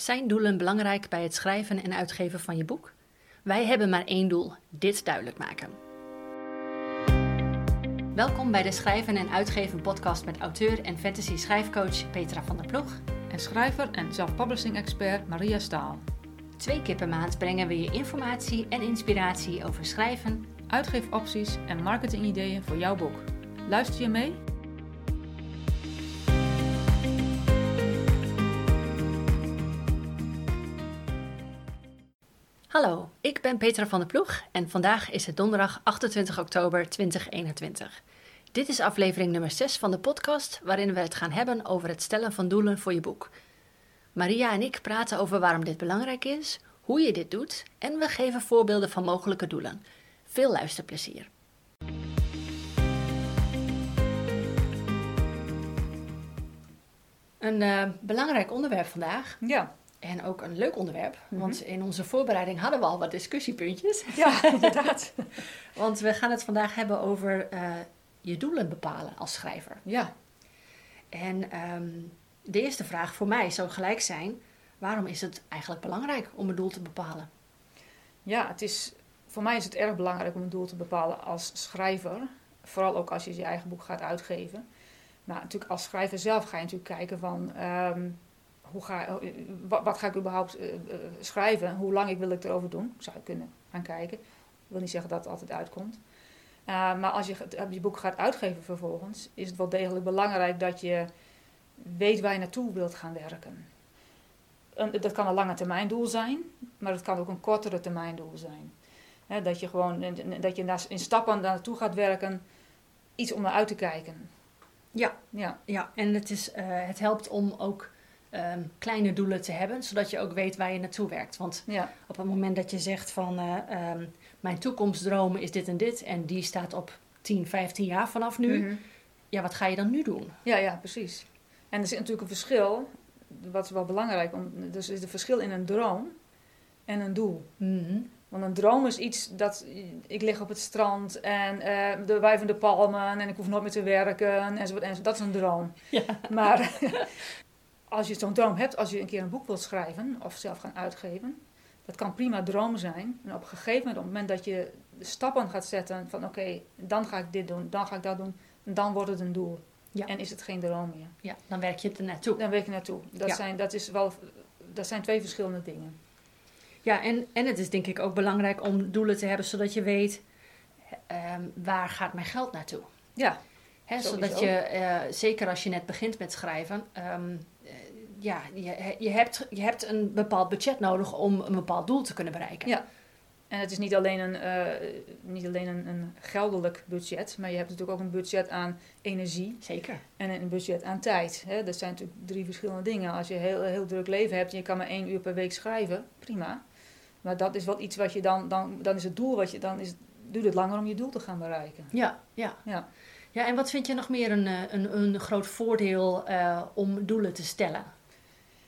Zijn doelen belangrijk bij het schrijven en uitgeven van je boek? Wij hebben maar één doel: dit duidelijk maken. Welkom bij de Schrijven en Uitgeven podcast met auteur en fantasy schrijfcoach Petra van der Ploeg. En schrijver en self-publishing expert Maria Staal. Twee keer per maand brengen we je informatie en inspiratie over schrijven, Uitgeefopties en marketingideeën voor jouw boek. Luister je mee? Hallo, ik ben Petra van der Ploeg en vandaag is het donderdag 28 oktober 2021. Dit is aflevering nummer 6 van de podcast waarin we het gaan hebben over het stellen van doelen voor je boek. Maria en ik praten over waarom dit belangrijk is, hoe je dit doet en we geven voorbeelden van mogelijke doelen. Veel luisterplezier. Een uh, belangrijk onderwerp vandaag. Ja. En ook een leuk onderwerp, want in onze voorbereiding hadden we al wat discussiepuntjes. Ja, inderdaad. want we gaan het vandaag hebben over uh, je doelen bepalen als schrijver. Ja. En um, de eerste vraag voor mij zou gelijk zijn: waarom is het eigenlijk belangrijk om een doel te bepalen? Ja, het is, voor mij is het erg belangrijk om een doel te bepalen als schrijver. Vooral ook als je je eigen boek gaat uitgeven. Maar natuurlijk als schrijver zelf ga je natuurlijk kijken van... Um, hoe ga, wat, wat, ga ik überhaupt uh, uh, schrijven? Hoe lang ik wil ik erover doen? Zou je kunnen gaan kijken. Ik wil niet zeggen dat het altijd uitkomt. Uh, maar als je je boek gaat uitgeven vervolgens, is het wel degelijk belangrijk dat je weet waar je naartoe wilt gaan werken. Dat kan een lange termijn doel zijn, maar het kan ook een kortere termijn doel zijn. He, dat je gewoon dat je in stappen naartoe gaat werken, iets om naar uit te kijken. Ja, ja. ja. en het, is, het helpt om ook Um, kleine doelen te hebben, zodat je ook weet waar je naartoe werkt. Want ja. op het moment dat je zegt van uh, um, mijn toekomstdromen is dit en dit en die staat op 10, 15 jaar vanaf nu, mm -hmm. ja, wat ga je dan nu doen? Ja, ja, precies. En er zit natuurlijk een verschil, wat is wel belangrijk, om, dus is een verschil in een droom en een doel. Mm -hmm. Want een droom is iets dat ik lig op het strand en uh, de wuivende palmen en ik hoef nooit meer te werken enzovoort. enzovoort. Dat is een droom. Ja. Maar als je zo'n droom hebt, als je een keer een boek wilt schrijven of zelf gaan uitgeven, dat kan prima droom zijn. En op een gegeven moment, op het moment dat je de stappen gaat zetten van oké, okay, dan ga ik dit doen, dan ga ik dat doen, dan wordt het een doel. Ja. En is het geen droom meer. Ja, dan werk je er naartoe. Dan werk je naartoe. Dat, Ja. zijn, dat, is wel, dat zijn twee verschillende dingen. Ja, en, en het is denk ik ook belangrijk om doelen te hebben, zodat je weet ehm, waar gaat mijn geld naartoe. Ja, Zodat je, eh, zeker als je net begint met schrijven, ehm, eh, ja, je, je, hebt, je hebt een bepaald budget nodig om een bepaald doel te kunnen bereiken. Ja. En het is niet alleen een, eh, niet alleen een, een geldelijk budget, maar je hebt natuurlijk ook een budget aan energie Zeker. en een budget aan tijd. Hè? Dat zijn natuurlijk drie verschillende dingen. Als je een heel, heel druk leven hebt en je kan maar één uur per week schrijven, prima. Maar dat is wel iets wat je dan, dan, dan is het doel wat je, dan is, duurt het langer om je doel te gaan bereiken. Ja, ja. Ja. Ja, en wat vind je nog meer een, eh, een, een groot voordeel eh, om doelen te stellen?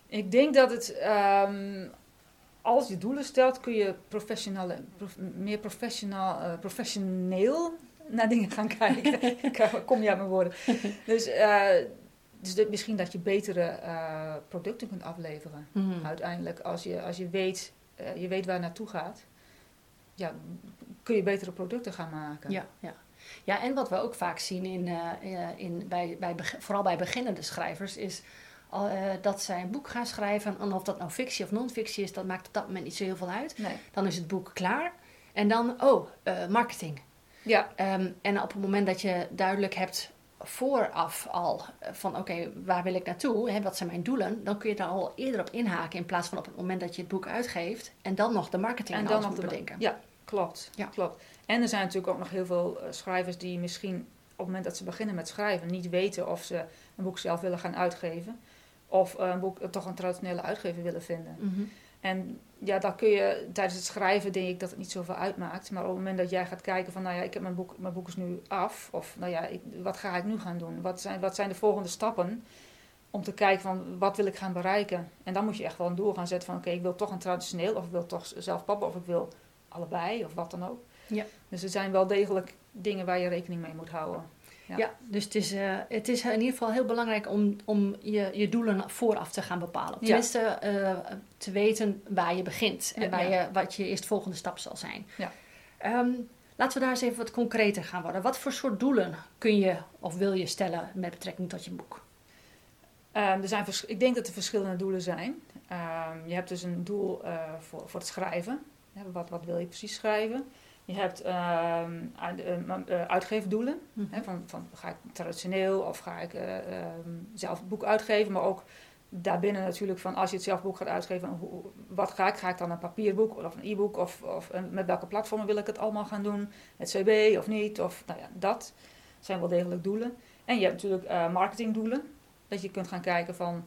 Ik denk dat het, ehm, als je doelen stelt, kun je professionele, prof- meer professional, eh, professioneel naar dingen gaan kijken. Ik kom niet uit mijn woorden. Dus, dus misschien dat je betere producten kunt afleveren. Mhm. Uiteindelijk, als je, als je, weet, je weet waar naartoe gaat, ja, kun je betere producten gaan maken. Ja, ja. Ja, en wat we ook vaak zien in, eh, eh, in, bij, bij, vooral bij beginnende schrijvers, is eh, dat zij een boek gaan schrijven. En of dat nou fictie of non-fictie is, dat maakt op dat moment niet zo heel veel uit. Nee. Dan is het boek klaar. En dan, oh, marketing. Ja, Ehm, en op het moment dat je duidelijk hebt vooraf al van oké, waar wil ik naartoe? Hè, wat zijn mijn doelen? Dan kun je daar al eerder op inhaken in plaats van op het moment dat je het boek uitgeeft en dan nog de marketing en dan nog bedenken. Ja, klopt. Ja. klopt. En er zijn natuurlijk ook nog heel veel eh, schrijvers die misschien op het moment dat ze beginnen met schrijven niet weten of ze een boek zelf willen gaan uitgeven. Of eh, een boek eh, toch een traditionele uitgever willen vinden. Mhm. En ja, dan kun je tijdens het schrijven denk ik dat het niet zoveel uitmaakt. Maar op het moment dat jij gaat kijken van nou ja, ik heb mijn boek, mijn boek is nu af. Of nou ja, ik, wat ga ik nu gaan doen? Wat zijn, wat zijn de volgende stappen? Om te kijken van wat wil ik gaan bereiken. En dan moet je echt wel een doel gaan zetten van oké, ik wil toch een traditioneel. Of ik wil toch zelf pappen. Of ik wil allebei. Of wat dan ook. Ja. Dus er zijn wel degelijk dingen waar je rekening mee moet houden. Ja, Ja, dus het is, eh, het is in ieder geval heel belangrijk om, om je, je doelen vooraf te gaan bepalen. Ja. Tenminste, eh, te weten waar je begint en waar je, wat je eerstvolgende stap zal zijn. Ja. Ehm, laten we daar eens even wat concreter gaan worden. Wat voor soort doelen kun je of wil je stellen met betrekking tot je boek? Ehm, er zijn ik denk dat er verschillende doelen zijn. Ehm, je hebt dus een doel eh, voor, voor het schrijven. Wat, wat wil je precies schrijven? Je hebt eh, uitgeefdoelen. Hè, van, van, ga ik traditioneel of ga ik eh, zelf een boek uitgeven? Maar ook daarbinnen natuurlijk van als je het zelf boek gaat uitgeven, hoe, wat ga ik? Ga ik dan een papierboek of een e-book? Of, of met welke platformen wil ik het allemaal gaan doen? Het CB of niet? Of, nou ja, dat zijn wel degelijk doelen. En je hebt natuurlijk eh, marketingdoelen. Dat je kunt gaan kijken van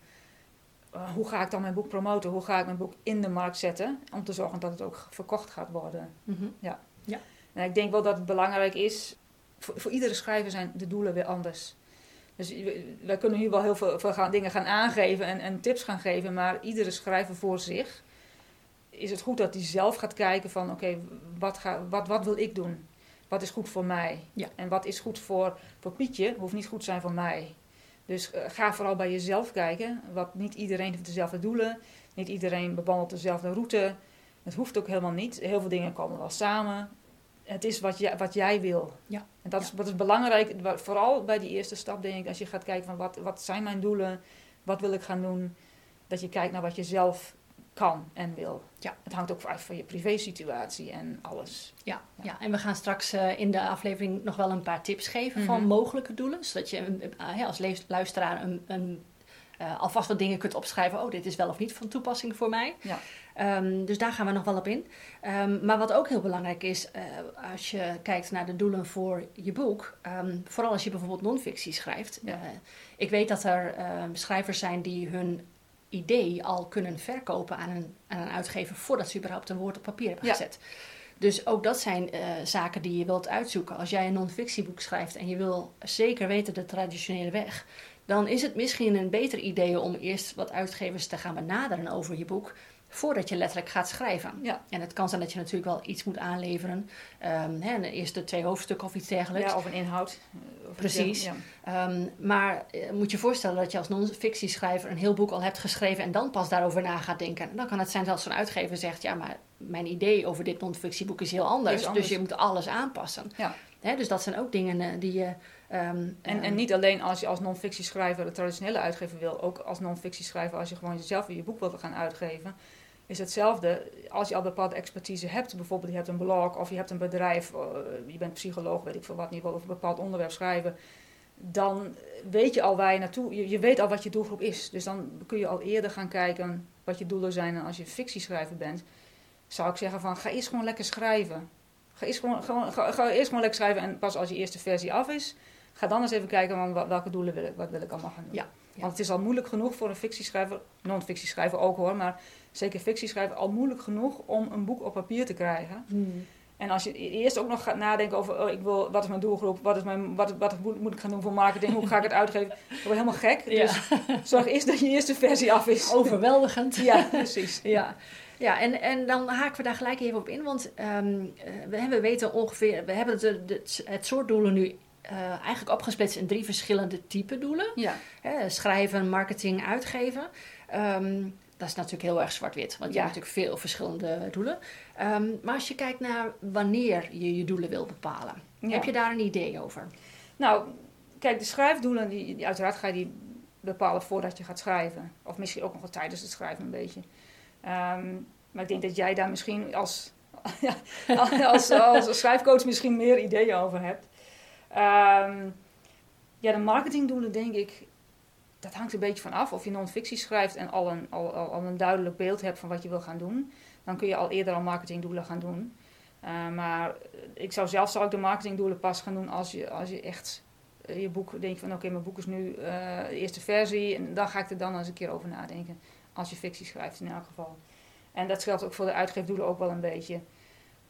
eh, hoe ga ik dan mijn boek promoten? Hoe ga ik mijn boek in de markt zetten? Om te zorgen dat het ook verkocht gaat worden. Mhm. En ik denk wel dat het belangrijk is, voor, voor iedere schrijver zijn de doelen weer anders. Dus we- wij kunnen hier wel heel veel, veel gaan, dingen gaan aangeven en, en tips gaan geven, maar iedere schrijver voor zich is het goed dat hij zelf gaat kijken van oké, wat, ga, wat, wat wil ik doen? Wat is goed voor mij? Ja. En wat is goed voor, voor Pietje, hoeft niet goed te zijn voor mij. Dus eh, ga vooral bij jezelf kijken, wat niet iedereen heeft dezelfde doelen, niet iedereen bewandelt dezelfde route. Het hoeft ook helemaal niet. Heel veel dingen komen wel samen. Het is wat jij, wat jij wil. Ja. En dat is, dat is belangrijk, vooral bij die eerste stap, denk ik, als je gaat kijken van wat, wat zijn mijn doelen, wat wil ik gaan doen, dat je kijkt naar wat je zelf kan en wil. Ja. Het hangt ook af van je privésituatie en alles. Ja, Ja. ja. en we gaan straks eh, in de aflevering nog wel een paar tips geven van Mhm. mogelijke doelen. Zodat je eh, ja, als luisteraar een, een, eh, alvast wat dingen kunt opschrijven. Oh, dit is wel of niet van toepassing voor mij. Ja. Ehm, dus daar gaan we nog wel op in. Ehm, maar wat ook heel belangrijk is, eh, als je kijkt naar de doelen voor je boek. ehm, vooral als je bijvoorbeeld non-fictie schrijft. Ja. Eh, ik weet dat er schrijvers zijn die hun idee al kunnen verkopen aan een, aan een uitgever voordat ze überhaupt een woord op papier hebben Ja. gezet. Dus ook dat zijn eh, zaken die je wilt uitzoeken. Als jij een non-fictieboek schrijft en je wil zeker weten de traditionele weg, dan is het misschien een beter idee om eerst wat uitgevers te gaan benaderen over je boek, voordat je letterlijk gaat schrijven. Ja. En het kan zijn dat je natuurlijk wel iets moet aanleveren, Ehm hè, de eerste twee hoofdstukken of iets dergelijks. Ja, of een inhoud. eh, of Precies. Ja. Ehm, maar eh, moet je voorstellen dat je als non-fictieschrijver een heel boek al hebt geschreven en dan pas daarover na gaat denken. En dan kan het zijn dat zo'n uitgever zegt, ja, maar mijn idee over dit non-fictieboek is heel anders. Is anders. Dus je moet alles aanpassen. Ja. Hè, dus dat zijn ook dingen eh, die je... ehm, En, en niet alleen als je als non-fictieschrijver de traditionele uitgever wil, ook als non-fictieschrijver als je gewoon jezelf weer je boek wilt gaan uitgeven, is hetzelfde. Als je al bepaalde expertise hebt, bijvoorbeeld je hebt een blog of je hebt een bedrijf, eh, je bent psycholoog, weet ik veel wat, niet wil over een bepaald onderwerp schrijven, dan weet je al waar je naartoe, je, je weet al wat je doelgroep is. Dus dan kun je al eerder gaan kijken wat je doelen zijn. En als je fictieschrijver bent, zou ik zeggen van ga eerst gewoon lekker schrijven. Ga eerst gewoon, gewoon, ga, ga eerst gewoon lekker schrijven en pas als je eerste versie af is, ga dan eens even kijken van welke doelen wil ik, wat wil ik allemaal gaan doen. Ja, ja. Want het is al moeilijk genoeg voor een fictieschrijver, non-fictieschrijver ook hoor, maar zeker fictieschrijver al moeilijk genoeg om een boek op papier te krijgen. hmm, En als je eerst ook nog gaat nadenken over, oh, ik wil, wat is mijn doelgroep, wat, is mijn, wat, wat moet, ik gaan doen voor marketing, hoe ga ik het uitgeven, dan word je helemaal gek. Ja. Dus zorg eerst dat je eerste versie af is. overweldigend. Ja, precies. Ja, ja en, en dan haken we daar gelijk even op in, want ehm, eh, we, we weten ongeveer, we hebben het, het, het soort doelen nu eh, eigenlijk opgesplitst in drie verschillende type doelen. Ja, Hè, schrijven, marketing, uitgeven. Ehm, dat is natuurlijk heel erg zwart-wit, want je Ja. hebt natuurlijk veel verschillende doelen. Ehm, maar als je kijkt naar wanneer je je doelen wil bepalen, Ja. heb je daar een idee over? Nou, kijk, de schrijfdoelen, die, die, uiteraard ga je die bepalen voordat je gaat schrijven. Of misschien ook nog wel tijdens het schrijven een beetje. Ehm, maar ik denk dat jij daar misschien als, ja, als, als schrijfcoach misschien meer ideeën over hebt. Ehm, ja, de marketingdoelen denk ik, dat hangt een beetje van af. Of je non-fictie schrijft en al een, al, al, al een duidelijk beeld hebt van wat je wil gaan doen. Dan kun je al eerder al marketingdoelen gaan doen. Uh, maar ik zou zelf zou ik de marketingdoelen pas gaan doen als je, als je echt uh, je boek denkt van oké, mijn boek is nu uh, de eerste versie. En dan ga ik er dan eens een keer over nadenken. Als je fictie schrijft in elk geval. En dat geldt ook voor de uitgeefdoelen ook wel een beetje.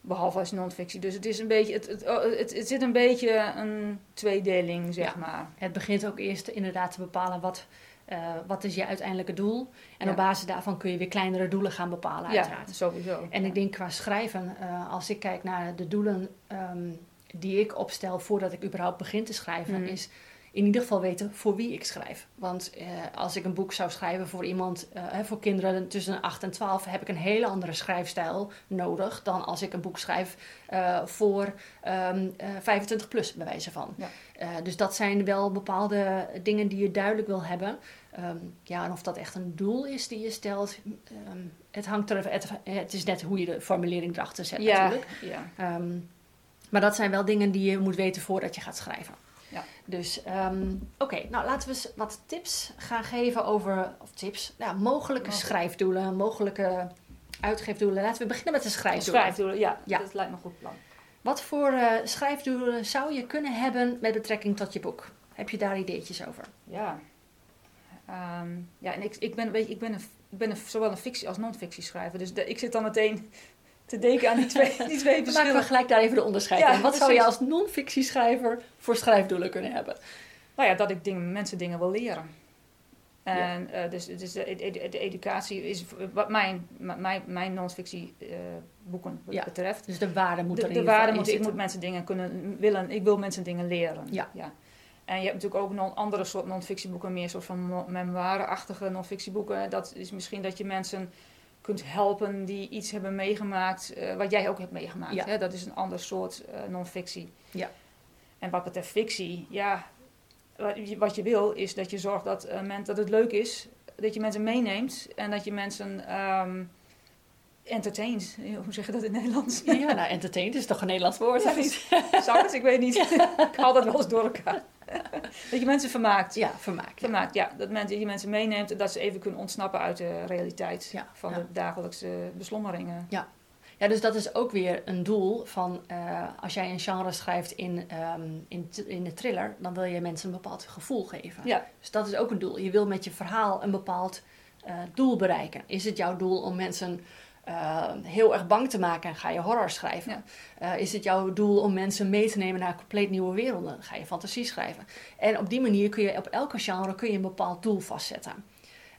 Behalve als non-fictie. Dus het is een beetje, het, het, het, het zit een beetje een tweedeling, zeg Ja. maar. Het begint ook eerst inderdaad te bepalen wat, uh, wat is je uiteindelijke doel. En Ja. op basis daarvan kun je weer kleinere doelen gaan bepalen, uiteraard. Ja, sowieso. En ja. ik denk qua schrijven, uh, als ik kijk naar de doelen um, die ik opstel voordat ik überhaupt begin te schrijven, Mhm. is in ieder geval weten voor wie ik schrijf. Want eh, als ik een boek zou schrijven voor iemand, eh, voor kinderen tussen 8 en 12, heb ik een hele andere schrijfstijl nodig dan als ik een boek schrijf eh, voor ehm, eh, 25 plus, bij wijze van. Ja. Dus dat zijn wel bepaalde dingen die je duidelijk wil hebben. Ehm, ja, en of dat echt een doel is die je stelt, ehm, het hangt er het, het is net hoe je de formulering erachter zet ja, natuurlijk. ja. Ehm, maar dat zijn wel dingen die je moet weten voordat je gaat schrijven. Dus ehm, oké, nou laten we eens wat tips gaan geven over, of tips, ja, mogelijke Mogelijk. schrijfdoelen, mogelijke uitgeefdoelen. Laten we beginnen met de schrijfdoelen. Schrijfdoelen, ja, Ja. dat lijkt me een goed plan. Wat voor eh, schrijfdoelen zou je kunnen hebben met betrekking tot je boek? Heb je daar ideetjes over? Ja. Ehm, ja, en ik, ik ben, weet je, ik ben, een, ik ben een, zowel een fictie als non-fictie schrijver. Dus de- ik zit dan meteen te denken aan die twee, die twee Dan maken we verschillen. gelijk daar even de onderscheid Ja, in. Wat zou je als non-fictieschrijver voor schrijfdoelen kunnen hebben? Nou ja, dat ik dingen, mensen dingen wil leren. En eh, dus, dus de, de, de educatie is wat mijn, mijn, mijn non-fictie eh, boeken Ja. betreft. Dus de waarde moet er De, in de waarde moet, ik moet mensen dingen kunnen willen. Ik wil mensen dingen leren. Ja. En je hebt natuurlijk ook non, andere soort non-fictieboeken, meer soort van mo- memoire-achtige non-fictieboeken. Dat is misschien dat je mensen kunt helpen die iets hebben meegemaakt, eh, wat jij ook hebt meegemaakt. Ja. Hè? Dat is een ander soort eh, non-fictie. Ja. En wat betreft fictie, ja, wat je, wat je wil is dat je zorgt dat, eh, men, dat het leuk is, dat je mensen meeneemt en dat je mensen ehm entertaint. Hoe zeg je dat in het Nederlands? Ja, ja, nou, entertained is toch een Nederlands woord, Ja, of niet? Zou het? Ik weet niet. ik haal dat wel eens door elkaar. dat je mensen vermaakt. Ja, vermaak. ja. Vermaakt, ja. Dat men, je mensen meeneemt en dat ze even kunnen ontsnappen uit de realiteit Ja, van ja. de dagelijkse beslommeringen. Ja, dus dat is ook weer een doel van eh, als jij een genre schrijft in, ehm, in, in de thriller, dan wil je mensen een bepaald gevoel geven. Ja, Dus dat is ook een doel. Je wil met je verhaal een bepaald eh, doel bereiken. Is het jouw doel om mensen eh, heel erg bang te maken, ga je horror schrijven. Ja. Eh, is het jouw doel om mensen mee te nemen naar compleet nieuwe werelden, ga je fantasie schrijven. En op die manier kun je op elke genre kun je een bepaald doel vastzetten.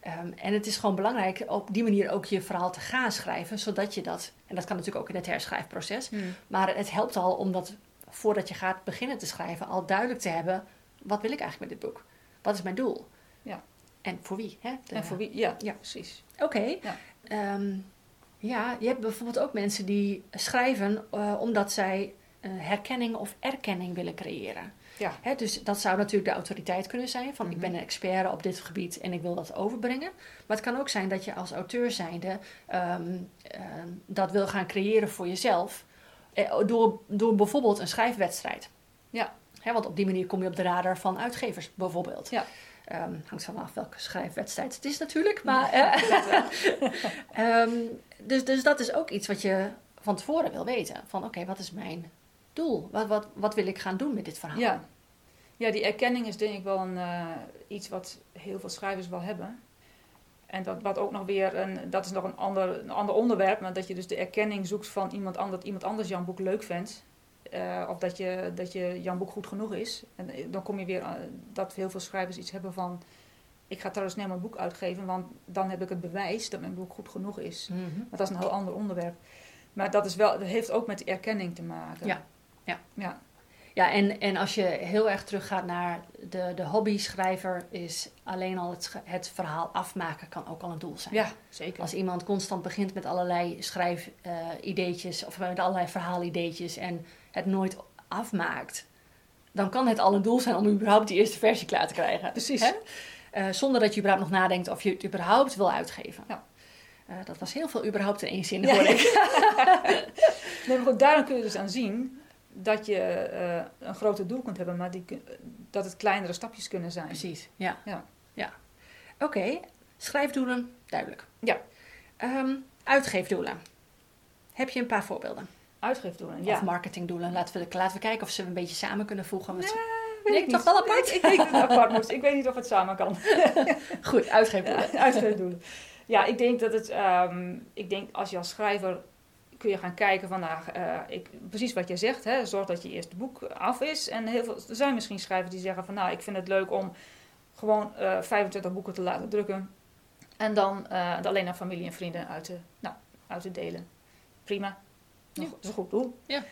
Ehm, en het is gewoon belangrijk op die manier ook je verhaal te gaan schrijven, zodat je dat, en dat kan natuurlijk ook in het herschrijfproces, maar het helpt al om dat voordat je gaat beginnen te schrijven al duidelijk te hebben, wat wil ik eigenlijk met dit boek? Wat is mijn doel? Ja. En voor wie? Hè? De- en voor wie? Ja, Ja. precies. Oké. Ja. Ehm, ja, je hebt bijvoorbeeld ook mensen die schrijven eh, omdat zij eh, herkenning of erkenning willen creëren. Ja. Hè, dus dat zou natuurlijk de autoriteit kunnen zijn. Van ik Mhm. ben een expert op dit gebied en ik wil dat overbrengen. Maar het kan ook zijn dat je als auteur zijnde ehm, ehm, dat wil gaan creëren voor jezelf. eh, door, door bijvoorbeeld een schrijfwedstrijd. Ja. Hè, want op die manier kom je op de radar van uitgevers bijvoorbeeld. Ja. Ehm, hangt van af welke schrijfwedstrijd het is natuurlijk. Maar, eh. Ehm, dus, dus dat is ook iets wat je van tevoren wil weten. Van oké, wat is mijn doel? Wat, wat, wat wil ik gaan doen met dit verhaal? ja. ja, die erkenning is denk ik wel een, eh, iets wat heel veel schrijvers wel hebben. En dat, wat ook nog weer, een, dat is nog een ander, een ander onderwerp, maar dat je dus de erkenning zoekt van iemand anders, dat iemand anders jouw boek leuk vindt. Eh, of dat je, dat je jouw boek goed genoeg is. En eh, dan kom je weer aan dat heel veel schrijvers iets hebben van... Ik ga trouwens snel mijn boek uitgeven, want dan heb ik het bewijs dat mijn boek goed genoeg is. Mhm. Maar dat is een heel ander onderwerp. Maar dat, is wel, dat heeft ook met erkenning te maken. Ja, ja. Ja, Ja, en, en als je heel erg teruggaat naar de, de hobby-schrijver, is alleen al het, het verhaal afmaken kan ook al een doel zijn. ja zeker. Als iemand constant begint met allerlei schrijfideetjes of met allerlei verhaalideetjes en het nooit afmaakt, dan kan het al een doel zijn om überhaupt die eerste versie klaar te krijgen. Precies. Hè? Eh, zonder dat je überhaupt nog nadenkt of je het überhaupt wil uitgeven. Ja. Eh, dat was heel veel überhaupt in één zin, Ja. hoor ik. Nee, maar goed, daarom kun je dus aan zien dat je eh, een groter doel kunt hebben, maar die, dat het kleinere stapjes kunnen zijn. Precies, ja. Ja. ja. Oké, schrijfdoelen, duidelijk. Ja. Ehm, uitgeefdoelen. Heb je een paar voorbeelden? Uitgeefdoelen, ja. Of marketingdoelen. Laten we, laten we kijken of ze een beetje samen kunnen voegen. Want- Weet Nee, ik toch wel apart? Nee, ik denk dat het apart moet. Ik weet niet of het samen kan. Goed, uitgeefdoelen. Uitgeefdoelen. Ja, ik denk dat het... ehm, ik denk als je als schrijver kun je gaan kijken van... Nou, eh, ik, precies wat je zegt, hè, zorg dat je eerste boek af is. En heel veel, er zijn misschien schrijvers die zeggen van... Nou, ik vind het leuk om gewoon eh 25 boeken te laten drukken. En dan eh, alleen aan familie en vrienden uit te, nou, uit te delen. Prima. Ja. Dat is een goed doel. Ja.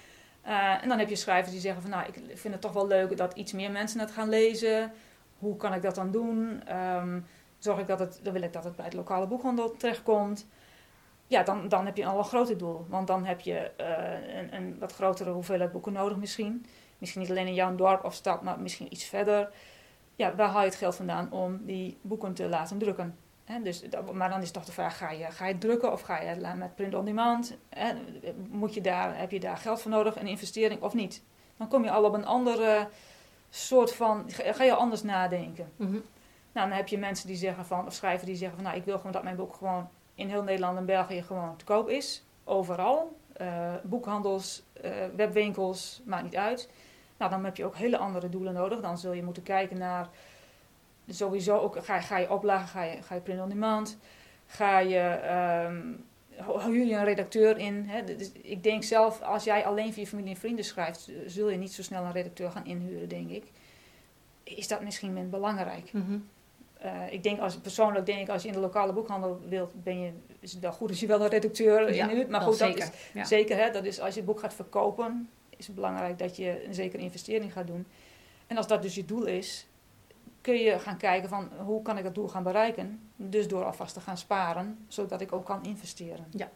Eh, en dan heb je schrijvers die zeggen van nou, ik vind het toch wel leuk dat iets meer mensen het gaan lezen. Hoe kan ik dat dan doen? Ehm, zorg ik dat het, dan wil ik dat het bij het lokale boekhandel terechtkomt. Ja, dan, dan heb je al een groter doel. Want dan heb je eh, een, een wat grotere hoeveelheid boeken nodig misschien. Misschien niet alleen in jouw dorp of stad, maar misschien iets verder. Ja, waar haal je het geld vandaan om die boeken te laten drukken? dus, maar dan is toch de vraag, ga je, ga je drukken of ga je met print on demand? moet je daar, heb je daar geld voor nodig, een investering of niet? Dan kom je al op een andere soort van, ga je anders nadenken. Mhm. Nou, dan heb je mensen die zeggen van, of schrijvers die zeggen van, nou, ik wil gewoon dat mijn boek gewoon in heel Nederland en België gewoon te koop is. Overal. Uh, boekhandels, uh, webwinkels, maakt niet uit. Nou, dan heb je ook hele andere doelen nodig. Dan zul je moeten kijken naar sowieso ook, ga, ga je oplagen, ga je, ga je print on demand, ga je, um, huur je een redacteur in. Hè? Ik denk zelf, als jij alleen voor je familie en vrienden schrijft, zul je niet zo snel een redacteur gaan inhuren, denk ik. Is dat misschien belangrijk? Mhm. Eh, ik denk als, persoonlijk denk ik, als je in de lokale boekhandel wilt, ben je, is het wel goed als je wel een redacteur ja, inhuurt. Maar goed, zeker. dat is zeker. Hè, dat is als je het boek gaat verkopen, is het belangrijk dat je een zekere investering gaat doen. En als dat dus je doel is, kun je gaan kijken van hoe kan ik dat doel gaan bereiken. Dus door alvast te gaan sparen, zodat ik ook kan investeren. Ja.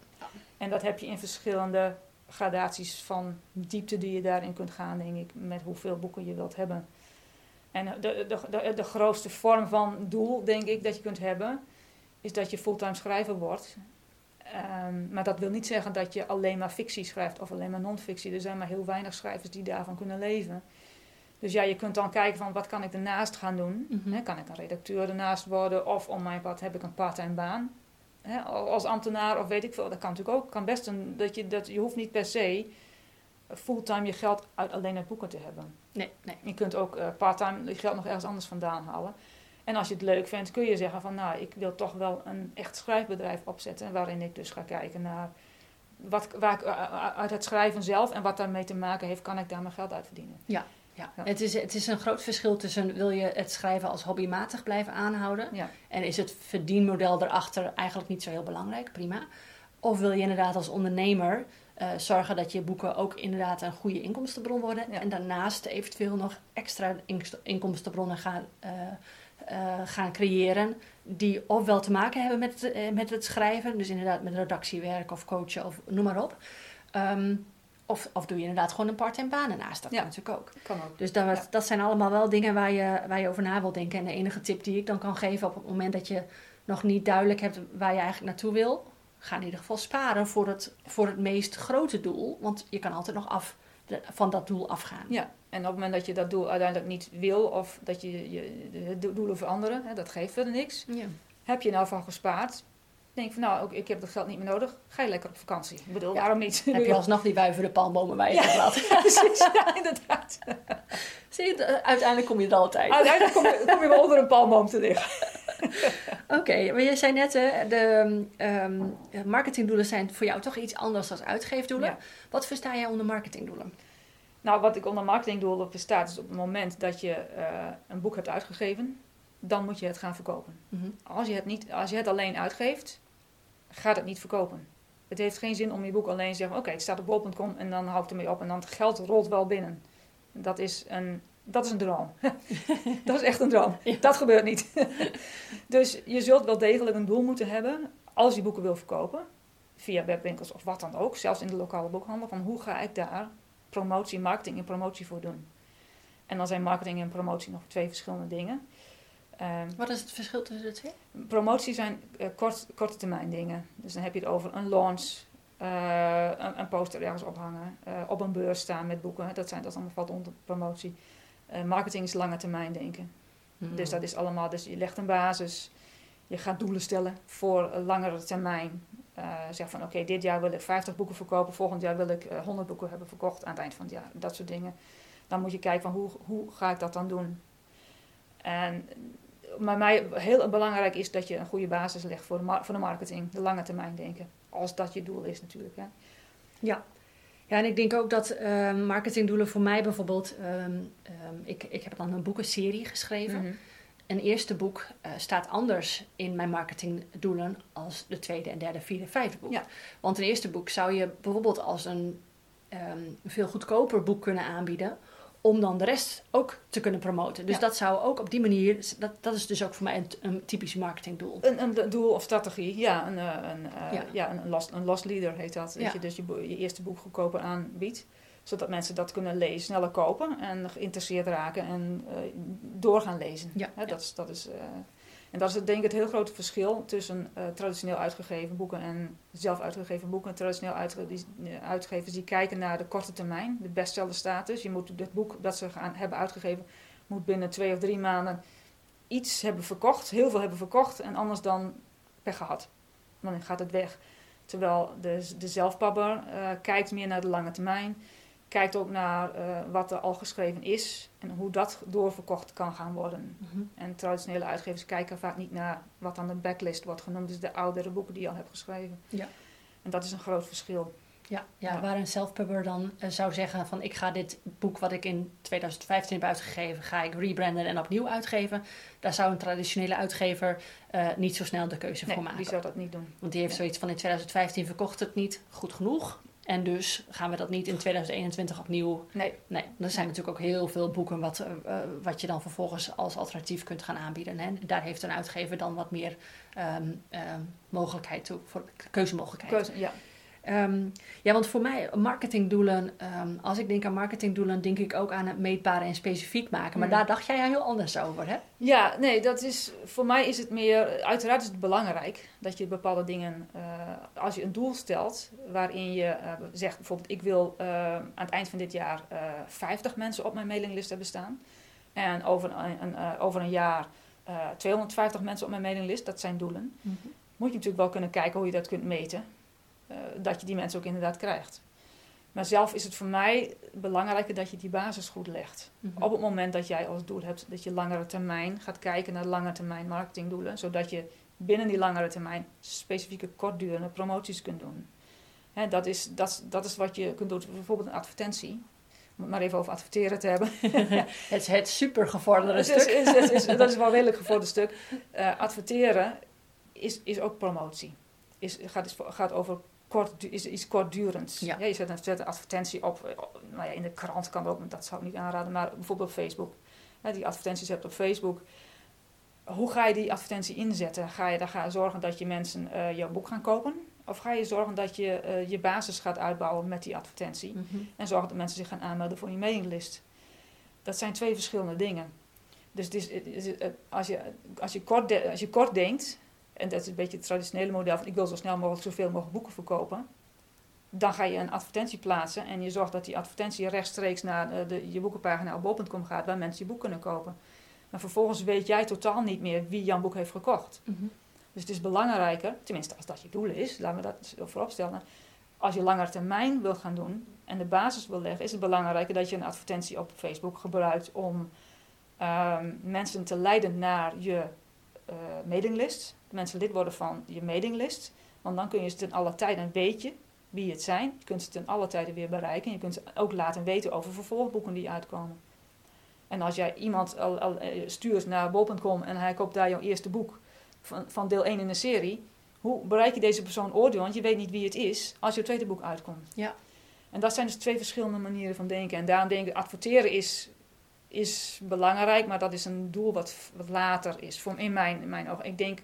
En dat heb je in verschillende gradaties van diepte die je daarin kunt gaan, denk ik, met hoeveel boeken je wilt hebben. En de, de, de, de grootste vorm van doel, denk ik, dat je kunt hebben, is dat je fulltime schrijver wordt. Um, maar dat wil niet zeggen dat je alleen maar fictie schrijft of alleen maar non-fictie. Er zijn maar heel weinig schrijvers die daarvan kunnen leven. Dus ja, je kunt dan kijken van wat kan ik ernaast gaan doen. Mm kan ik een redacteur ernaast worden of om mijn pad heb ik een part-time baan. als ambtenaar of weet ik veel, dat kan natuurlijk ook. Kan best een, dat je, dat, je hoeft niet per se fulltime je geld uit alleen het boeken te hebben. Nee, nee. Je kunt ook uh, parttime je geld nog ergens anders vandaan halen. En als je het leuk vindt, kun je zeggen van nou, ik wil toch wel een echt schrijfbedrijf opzetten. Waarin ik dus ga kijken naar wat, waar ik, eh, eh, uit het schrijven zelf en wat daarmee te maken heeft, kan ik daar mijn geld uit verdienen. Ja, ja. Het, is, het is een groot verschil tussen wil je het schrijven als hobbymatig blijven aanhouden. Ja. En is het verdienmodel erachter eigenlijk niet zo heel belangrijk, prima. Of wil je inderdaad als ondernemer uh, zorgen dat je boeken ook inderdaad een goede inkomstenbron worden. En daarnaast eventueel nog extra inkomstenbronnen gaan, uh, uh, gaan creëren. Die ofwel te maken hebben met, met het schrijven. Dus inderdaad met redactiewerk of coachen of noem maar op. Um, of, of doe je inderdaad gewoon een part-time baan ernaast. Dat kan natuurlijk ook. Kan ook. Dus dat, dat zijn allemaal wel dingen waar je, waar je over na wilt denken. En de enige tip die ik dan kan geven op het moment dat je nog niet duidelijk hebt waar je eigenlijk naartoe wil, ga in ieder geval sparen voor het, voor het meest grote doel. Want je kan altijd nog af, van dat doel afgaan. Ja, en op het moment dat je dat doel uiteindelijk niet wil of dat je, je de doelen veranderen, hè, dat geeft verder niks. Ja. Heb je nou van gespaard, denk van nou, ik heb dat geld niet meer nodig. Ga je lekker op vakantie. Ik bedoel, waarom niet? Heb je alsnog die wuivende palmbomen bij je ja, gehad? precies. Ja, inderdaad. Zie je, uiteindelijk kom je er altijd. Uiteindelijk kom je, kom je wel onder een palmboom te liggen. Oké, maar je zei net, de um, marketingdoelen zijn voor jou toch iets anders dan uitgeefdoelen. Wat versta jij onder marketingdoelen? Nou, wat ik onder marketingdoelen versta, is op het moment dat je uh, een boek hebt uitgegeven, dan moet je het gaan verkopen. Mhm. als, je het niet, als je het alleen uitgeeft, gaat het niet verkopen. Het heeft geen zin om je boek alleen te zeggen: Oké, het staat op bol.com en dan hou ik ermee op en dan het geld rolt wel binnen. Dat is een, dat is een droom. dat is echt een droom. Dat gebeurt niet. dus je zult wel degelijk een doel moeten hebben als je boeken wil verkopen. Via webwinkels of wat dan ook, zelfs in de lokale boekhandel. Van hoe ga ik daar promotie, marketing en promotie voor doen? En dan zijn marketing en promotie nog twee verschillende dingen. Ehm, Wat is het verschil tussen de twee? Promotie zijn uh, kort, korte termijn dingen. Dus dan heb je het over een launch, uh, een, een, poster ergens ophangen, uh, op een beurs staan met boeken. Dat, zijn, dat allemaal valt onder promotie. Marketing is lange termijn denken. Hmm. Dus dat is allemaal, dus je legt een basis. Je gaat doelen stellen voor een langere termijn. zeg van oké, dit jaar wil ik 50 boeken verkopen, volgend jaar wil ik 100 boeken hebben verkocht aan het eind van het jaar. Dat soort dingen. Dan moet je kijken van hoe, hoe ga ik dat dan doen. En maar mij heel belangrijk is dat je een goede basis legt voor de, voor de marketing, de lange termijn denken. Als dat je doel is natuurlijk. Hè. Ja. Ja, en ik denk ook dat uh, marketingdoelen voor mij bijvoorbeeld... Um, ik, ik heb dan een boekenserie geschreven. Mm Een eerste boek uh, staat anders in mijn marketingdoelen als de tweede en derde, vierde, vijfde boek. Ja. Want een eerste boek zou je bijvoorbeeld als een ehm, een veel goedkoper boek kunnen aanbieden. Om dan de rest ook te kunnen promoten. Dus Ja. dat zou ook op die manier. Dat, dat is dus ook voor mij een, een typisch marketingdoel. Een, een doel of strategie, ja. Een, eh, een, eh, Ja. ja. een, lost, een lost leader heet dat. Dat Ja. je dus je, eerste boek goedkoper aanbiedt. Zodat mensen dat kunnen lezen, sneller kopen en geïnteresseerd raken en door gaan lezen. Ja. Dat is, dat is, en dat is denk ik het heel grote verschil tussen eh, traditioneel uitgegeven boeken en zelf uitgegeven boeken. Traditioneel eh, uitgevers die kijken naar de korte termijn, de bestsellerstatus. Je moet het boek dat ze gaan, hebben uitgegeven, moet binnen twee of drie maanden iets hebben verkocht, heel veel hebben verkocht en anders dan pech gehad. Dan gaat het weg. Terwijl de, de zelfpabber eh, kijkt meer naar de lange termijn. Kijkt ook naar eh, wat er al geschreven is en hoe dat doorverkocht kan gaan worden. Mhm. En traditionele uitgevers kijken vaak niet naar wat aan de backlist wordt genoemd, dus de oudere boeken die je al hebt geschreven. Ja. En dat is een groot verschil. Ja, ja, Ja. waar een self-pubber dan eh, zou zeggen van ik ga dit boek wat ik in 2015 heb uitgegeven, ga ik rebranden en opnieuw uitgeven. Daar zou een traditionele uitgever eh, niet zo snel de keuze Nee, voor maken. die zou dat niet doen. Want die heeft Ja. zoiets van in 2015 verkocht het niet goed genoeg. En dus gaan we dat niet in 2021 opnieuw. Nee, Nee, er zijn natuurlijk ook heel veel boeken wat, eh, eh, wat je dan vervolgens als alternatief kunt gaan aanbieden. En daar heeft een uitgever dan wat meer ehm, ehm, mogelijkheid toe, voor keuzemogelijkheid. keuze, ja. Ehm, ja, want voor mij, marketingdoelen, ehm, als ik denk aan marketingdoelen, denk ik ook aan het meetbare en specifiek maken. Maar Mm. daar dacht jij heel anders over, hè? Ja, nee, dat is, voor mij is het meer, uiteraard is het belangrijk dat je bepaalde dingen, eh, als je een doel stelt waarin je eh, zegt bijvoorbeeld ik wil eh, aan het eind van dit jaar eh 50 mensen op mijn mailinglist hebben staan en over een, een, over een jaar eh 250 mensen op mijn mailinglist, dat zijn doelen. Moet je natuurlijk wel kunnen kijken hoe je dat kunt meten, eh, dat je die mensen ook inderdaad krijgt. Maar zelf is het voor mij belangrijker dat je die basis goed legt. Mhm. Op het moment dat jij als doel hebt dat je langere termijn gaat kijken naar lange termijn marketingdoelen, zodat je binnen die langere termijn specifieke kortdurende promoties kunt doen. Hè, dat, is, dat, dat is wat je kunt doen, bijvoorbeeld een advertentie. Om het maar even over adverteren te hebben. het is het super gevorderde Het is- stuk. is- is- is- dat is wel redelijk gevorderd stuk. Eh, adverteren is, is ook promotie. Is, gaat, is, gaat over kort, is iets kortdurends. Ja. je zet een, zet een advertentie op, eh, op- nou ja, in de krant kan ook, dat zou ik niet aanraden, maar bijvoorbeeld op Facebook. Hè, die advertenties hebt op Facebook. Hoe ga je die advertentie inzetten? Ga je daar gaan zorgen dat je mensen eh, jouw boek gaan kopen? Of ga je zorgen dat je eh, je basis gaat uitbouwen met die advertentie? Mhm. En zorgen dat mensen zich gaan aanmelden voor je mailinglist. Dat zijn twee verschillende dingen. Dus het is, het is- het- als, je, als, je kort de- als je kort denkt, en dat is een beetje het traditionele model van ik wil zo snel mogelijk zoveel mogelijk boeken verkopen, dan ga je een advertentie plaatsen en je zorgt dat die advertentie rechtstreeks naar de, de- je boekenpagina op bol.com gaat, waar mensen je boek kunnen kopen. Maar vervolgens weet jij totaal niet meer wie jouw boek heeft gekocht. Mhm. Dus het is belangrijker, tenminste als dat je doel is, laten we dat voorop stellen. Als je langer termijn wil gaan doen en de basis wil leggen, is het belangrijker dat je een advertentie op Facebook gebruikt om ehm, mensen te leiden naar je eh mailinglist. Mensen lid worden van je mailinglist. Want dan kun je ze ten alle tijden weet je wie het zijn. Je kunt ze ten alle tijden weer bereiken. Je kunt ze ook laten weten over vervolgboeken die uitkomen. En als jij iemand al, al, eh, stuurt naar bol.com en hij koopt daar jouw eerste boek van, van deel 1 in de serie, hoe bereik je deze persoon oordeel? Want je weet niet wie het is als je tweede boek uitkomt. Ja. En dat zijn dus twee verschillende manieren van denken. En daarom denk ik, adverteren is, is belangrijk, maar dat is een doel wat, wat later is. Voor, in, mijn, in mijn ogen. Ik denk,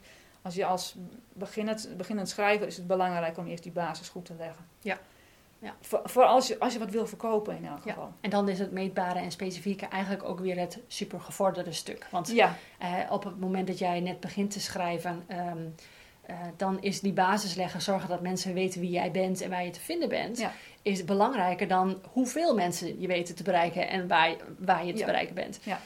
als je als beginnend, beginnend schrijver is het belangrijk om eerst die basis goed te leggen. Ja. Ja. Voor, voor als, je, als je wat wil verkopen in elk Ja. geval. En dan is het meetbare en specifieke eigenlijk ook weer het super gevorderde stuk. Want Ja, eh, op het moment dat jij net begint te schrijven, ehm, eh, dan is die basis leggen, zorgen dat mensen weten wie jij bent en waar je te vinden bent, Ja. is belangrijker dan hoeveel mensen je weten te bereiken en waar, waar je te bereiken bent. Ja.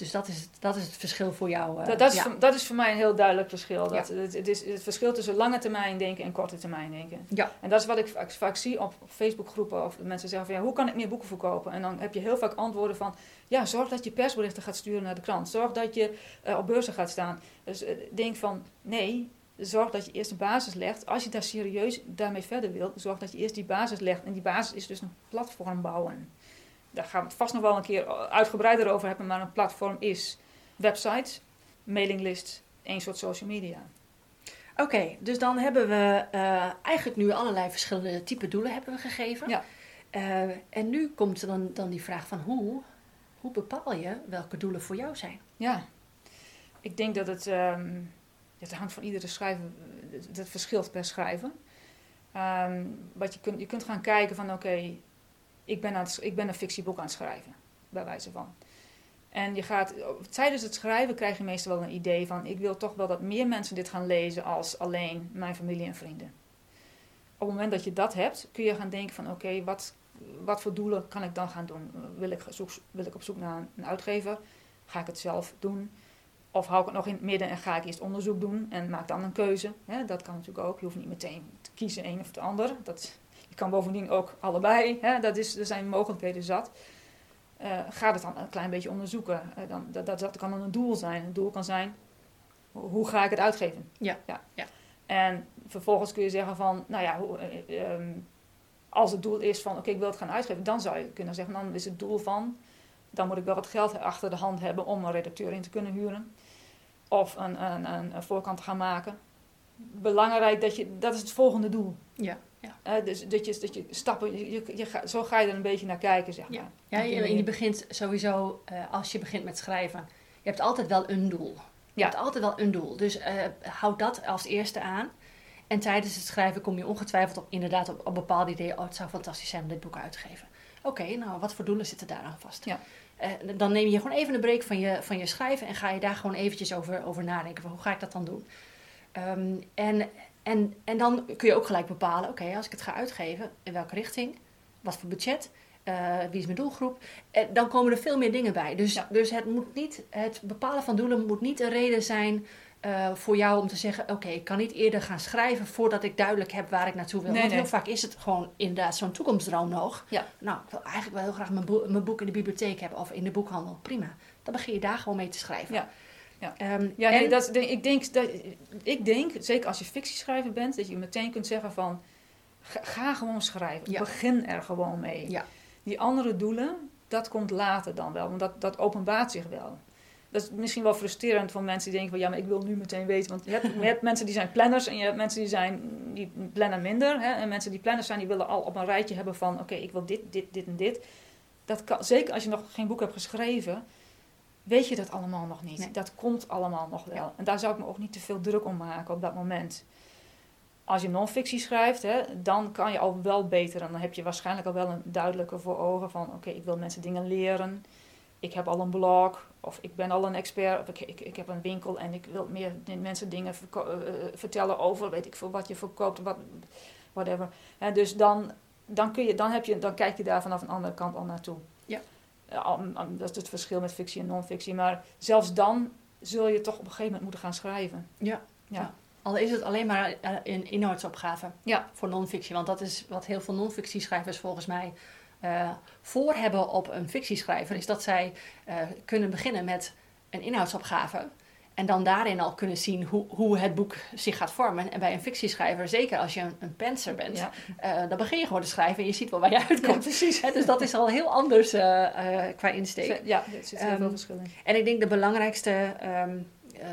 Dus dat is, het, dat is het verschil voor jou. eh, dat, dat, is ja. voor, dat is voor mij een heel duidelijk verschil. Dat, het, het is het verschil tussen lange termijn denken en korte termijn denken. Ja. En dat is wat ik vaak, vaak zie op Facebookgroepen. Of mensen zeggen van ja, hoe kan ik meer boeken verkopen? En dan heb je heel vaak antwoorden van ja, zorg dat je persberichten gaat sturen naar de krant. Zorg dat je eh, op beurzen gaat staan. Dus eh, denk van nee, zorg dat je eerst een basis legt. Als je daar serieus daarmee verder wilt, zorg dat je eerst die basis legt. En die basis is dus een platform bouwen. Daar gaan we het vast nog wel een keer uitgebreider over hebben. Maar een platform is website, mailinglist, één soort social media. Oké, dus dan hebben we eh, eigenlijk nu allerlei verschillende type doelen hebben we gegeven. Ja. Eh, en nu komt er dan, dan die vraag van hoe, hoe bepaal je welke doelen voor jou zijn? Ja, ik denk dat het, ehm, het hangt van iedere schrijver, dat verschilt per schrijver. Ehm, wat je, kunt, je kunt gaan kijken van oké, ik, ben ik ben een fictieboek aan het schrijven, bij wijze van. En je gaat, tijdens het schrijven krijg je meestal wel een idee van ik wil toch wel dat meer mensen dit gaan lezen als alleen mijn familie en vrienden. Op het moment dat je dat hebt, kun je gaan denken van oké, wat, wat voor doelen kan ik dan gaan doen? Wil ik, zoek, wil ik op zoek naar een uitgever? Ga ik het zelf doen? Of hou ik het nog in het midden en ga ik eerst onderzoek doen en maak dan een keuze? dat kan natuurlijk ook. Je hoeft niet meteen te kiezen een of het ander. Dat, kan bovendien ook allebei. dat is, er zijn mogelijkheden zat. Uh, ga het dan een klein beetje onderzoeken. Uh, dan, dat, dat, dat, kan dan een doel zijn. Een doel kan zijn, hoe ga ik het uitgeven? Ja. ja. ja. En vervolgens kun je zeggen van, nou ja, hoe, uh, um, als het doel is van, oké, ik wil het gaan uitgeven, dan zou je kunnen zeggen, dan is het doel van, dan moet ik wel wat geld achter de hand hebben om een redacteur in te kunnen huren. Of een, een, een, een voorkant te gaan maken. Belangrijk dat je, dat is het volgende doel. Ja. Ja. Uh, dus dat je, dat je stappen, je, je, je ga, zo ga je er een beetje naar kijken, zeg maar. Ja, ja je, je begint sowieso, uh, als je begint met schrijven, je hebt altijd wel een doel. Je hebt altijd wel een doel. Dus uh, houd dat als eerste aan. En tijdens het schrijven kom je ongetwijfeld op, inderdaad op, op bepaalde ideeën. Oh, het zou fantastisch zijn om dit boek uit te geven. Oké, nou, wat voor doelen zitten daar aan vast? Ja. dan neem je gewoon even een break van je, van je schrijven en ga je daar gewoon eventjes over, over nadenken. Van, hoe ga ik dat dan doen? Um, en en, en dan kun je ook gelijk bepalen, oké, als ik het ga uitgeven, in welke richting, wat voor budget, uh, wie is mijn doelgroep. En dan komen er veel meer dingen bij. Dus, dus het, moet niet, het bepalen van doelen moet niet een reden zijn uh, voor jou om te zeggen: Oké, ik kan niet eerder gaan schrijven voordat ik duidelijk heb waar ik naartoe wil. Nee, Want nee. heel vaak is het gewoon inderdaad zo'n toekomstdroom nog. Ja. Nou, ik wil eigenlijk wel heel graag mijn, bo mijn boek in de bibliotheek hebben of in de boekhandel. Prima. Dan begin je daar gewoon mee te schrijven. Ja. Ja, um, ja nee, dat, ik, denk, dat, ik denk, zeker als je fictieschrijver bent, dat je meteen kunt zeggen van... Ga, ga gewoon schrijven. Ja. Begin er gewoon mee. Ja. Die andere doelen, dat komt later dan wel. Want dat, dat openbaart zich wel. Dat is misschien wel frustrerend voor mensen die denken van... Ja, maar ik wil nu meteen weten. Want je hebt, je hebt mensen die zijn planners en je hebt mensen die, zijn, die plannen minder. Hè? En mensen die planners zijn, die willen al op een rijtje hebben van... Oké, ik wil dit, dit, dit en dit. Dat kan, zeker als je nog geen boek hebt geschreven weet je dat allemaal nog niet. Nee. Dat komt allemaal nog wel. Ja. En daar zou ik me ook niet te veel druk om maken op dat moment. Als je non-fictie schrijft, hè, dan kan je al wel beter. En dan heb je waarschijnlijk al wel een duidelijke voor ogen van... oké, ik wil mensen dingen leren. Ik heb al een blog. Of ik ben al een expert. Of ik, ik, ik heb een winkel en ik wil meer mensen dingen uh, vertellen over... weet ik veel, wat je verkoopt, wat, whatever. Hè, dus dan, dan, kun je, dan, heb je, dan kijk je daar vanaf een andere kant al naartoe. Ja. Dat is het verschil met fictie en non-fictie. Maar zelfs dan zul je toch op een gegeven moment moeten gaan schrijven. Ja. Ja. ja. Al is het alleen maar een inhoudsopgave ja. voor non-fictie. Want dat is wat heel veel non-fictieschrijvers volgens mij uh, voor hebben op een fictieschrijver. Is dat zij uh, kunnen beginnen met een inhoudsopgave. En dan daarin al kunnen zien hoe, hoe het boek zich gaat vormen. En bij een fictieschrijver, zeker als je een, een penser bent, Ja. uh, dan begin je gewoon te schrijven en je ziet wel waar je uitkomt. Ja, precies. Dus dat is al heel anders uh, uh, qua insteek. Ja, er zit heel Um, veel verschil in. En ik denk de belangrijkste um,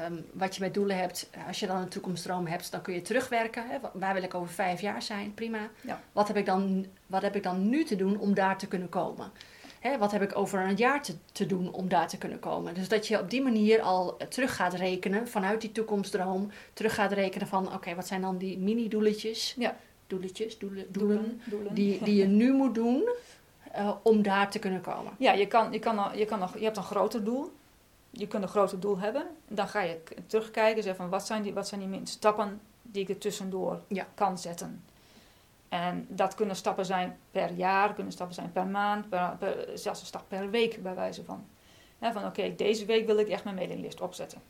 um, wat je met doelen hebt, als je dan een toekomstdroom hebt, dan kun je terugwerken. Hè? Waar wil ik over vijf jaar zijn? Prima. Ja. Wat, heb ik dan, wat heb ik dan nu te doen om daar te kunnen komen? Hè, wat heb ik over een jaar te, te, doen om daar te kunnen komen? Dus dat je op die manier al terug gaat rekenen vanuit die toekomstdroom. Terug gaat rekenen van, oké, okay, wat zijn dan die mini-doeletjes? Ja. Doeletjes, doelen, doelen, Doelen. Die, die je nu moet doen uh, om daar te kunnen komen. Ja, je, kan, je, kan, al- je, kan nog, je hebt een groter doel. Je kunt een groter doel hebben. Dan ga je terugkijken en zeggen van wat zijn die, wat zijn die stappen die ik er tussendoor Ja. kan zetten. En dat kunnen stappen zijn per jaar, kunnen stappen zijn per maand, per, per- zelfs een stap per week bij wijze van. Van oké, deze week wil ik echt mijn mailinglist opzetten.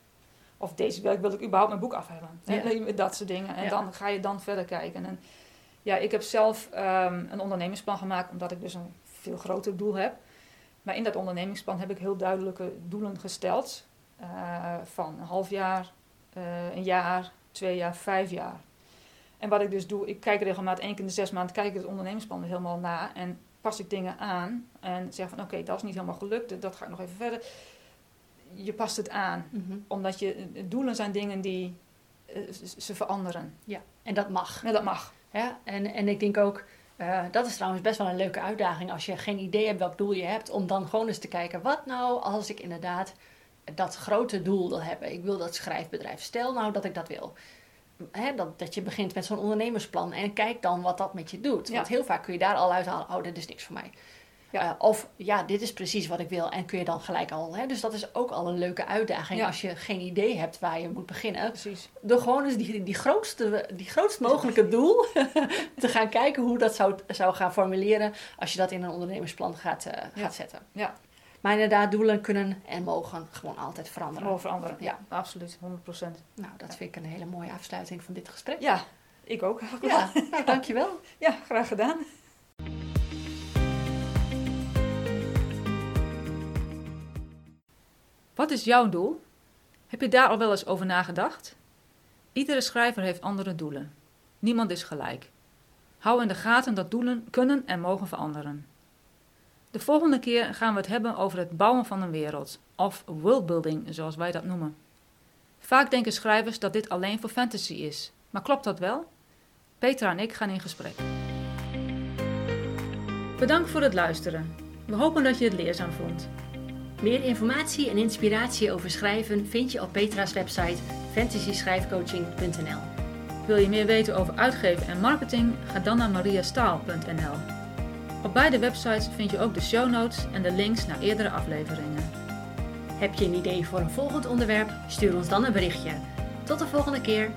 Of deze week wil ik überhaupt mijn boek af hebben. Ja. Dat soort dingen. En Ja. dan ga je dan verder kijken. En ja, ik heb zelf ehm, een ondernemingsplan gemaakt, omdat ik dus een veel groter doel heb. Maar in dat ondernemingsplan heb ik heel duidelijke doelen gesteld. eh, van een half jaar, eh, een jaar, twee jaar, vijf jaar. En wat ik dus doe, ik kijk regelmatig één keer in de zes maanden, kijk ik het ondernemingsplan helemaal na. En pas ik dingen aan en zeg van oké, dat is niet helemaal gelukt, dat ga ik nog even verder. Je past het aan, Mhm. omdat je, doelen zijn dingen die eh, ze veranderen. Ja, en dat mag. Ja, dat mag. Ja, en, en ik denk ook, Eh, dat is trouwens best wel een leuke uitdaging als je geen idee hebt welk doel je hebt, om dan gewoon eens te kijken, wat nou als ik inderdaad dat grote doel wil hebben. Ik wil dat schrijfbedrijf. Stel nou dat ik dat wil. Hè, dat, dat je begint met zo'n ondernemersplan en kijk dan wat dat met je doet. Ja. Want heel vaak kun je daar al uithalen, oh, dit is niks voor mij. Ja. Eh, of ja, dit is precies wat ik wil en kun je dan gelijk al. Hè? Dus dat is ook al een leuke uitdaging Ja. als je geen idee hebt waar je moet beginnen. Precies. Door gewoon eens die, die, grootste, die grootst mogelijke doel te gaan kijken hoe dat zou, zou gaan formuleren als je dat in een ondernemersplan gaat, eh, gaat zetten. Ja. Maar inderdaad, doelen kunnen en mogen gewoon altijd veranderen. Gewoon veranderen. Ja. Ja, absoluut. 100%. Nou, dat vind ik een hele mooie afsluiting van dit gesprek. Ja, ik ook. Ja, wel. nou, dankjewel. ja, graag gedaan. Wat is jouw doel? Heb je daar al wel eens over nagedacht? Iedere schrijver heeft andere doelen. Niemand is gelijk. Hou in de gaten dat doelen kunnen en mogen veranderen. De volgende keer gaan we het hebben over het bouwen van een wereld, of worldbuilding zoals wij dat noemen. Vaak denken schrijvers dat dit alleen voor fantasy is, maar klopt dat wel? Petra en ik gaan in gesprek. Bedankt voor het luisteren. We hopen dat je het leerzaam vond. Meer informatie en inspiratie over schrijven vind je op Petra's website fantasyschrijfcoaching.nl. Wil je meer weten over uitgeven en marketing? Ga dan naar mariastaal.nl. Op beide websites vind je ook de show notes en de links naar eerdere afleveringen. Heb je een idee voor een volgend onderwerp? Stuur ons dan een berichtje. Tot de volgende keer.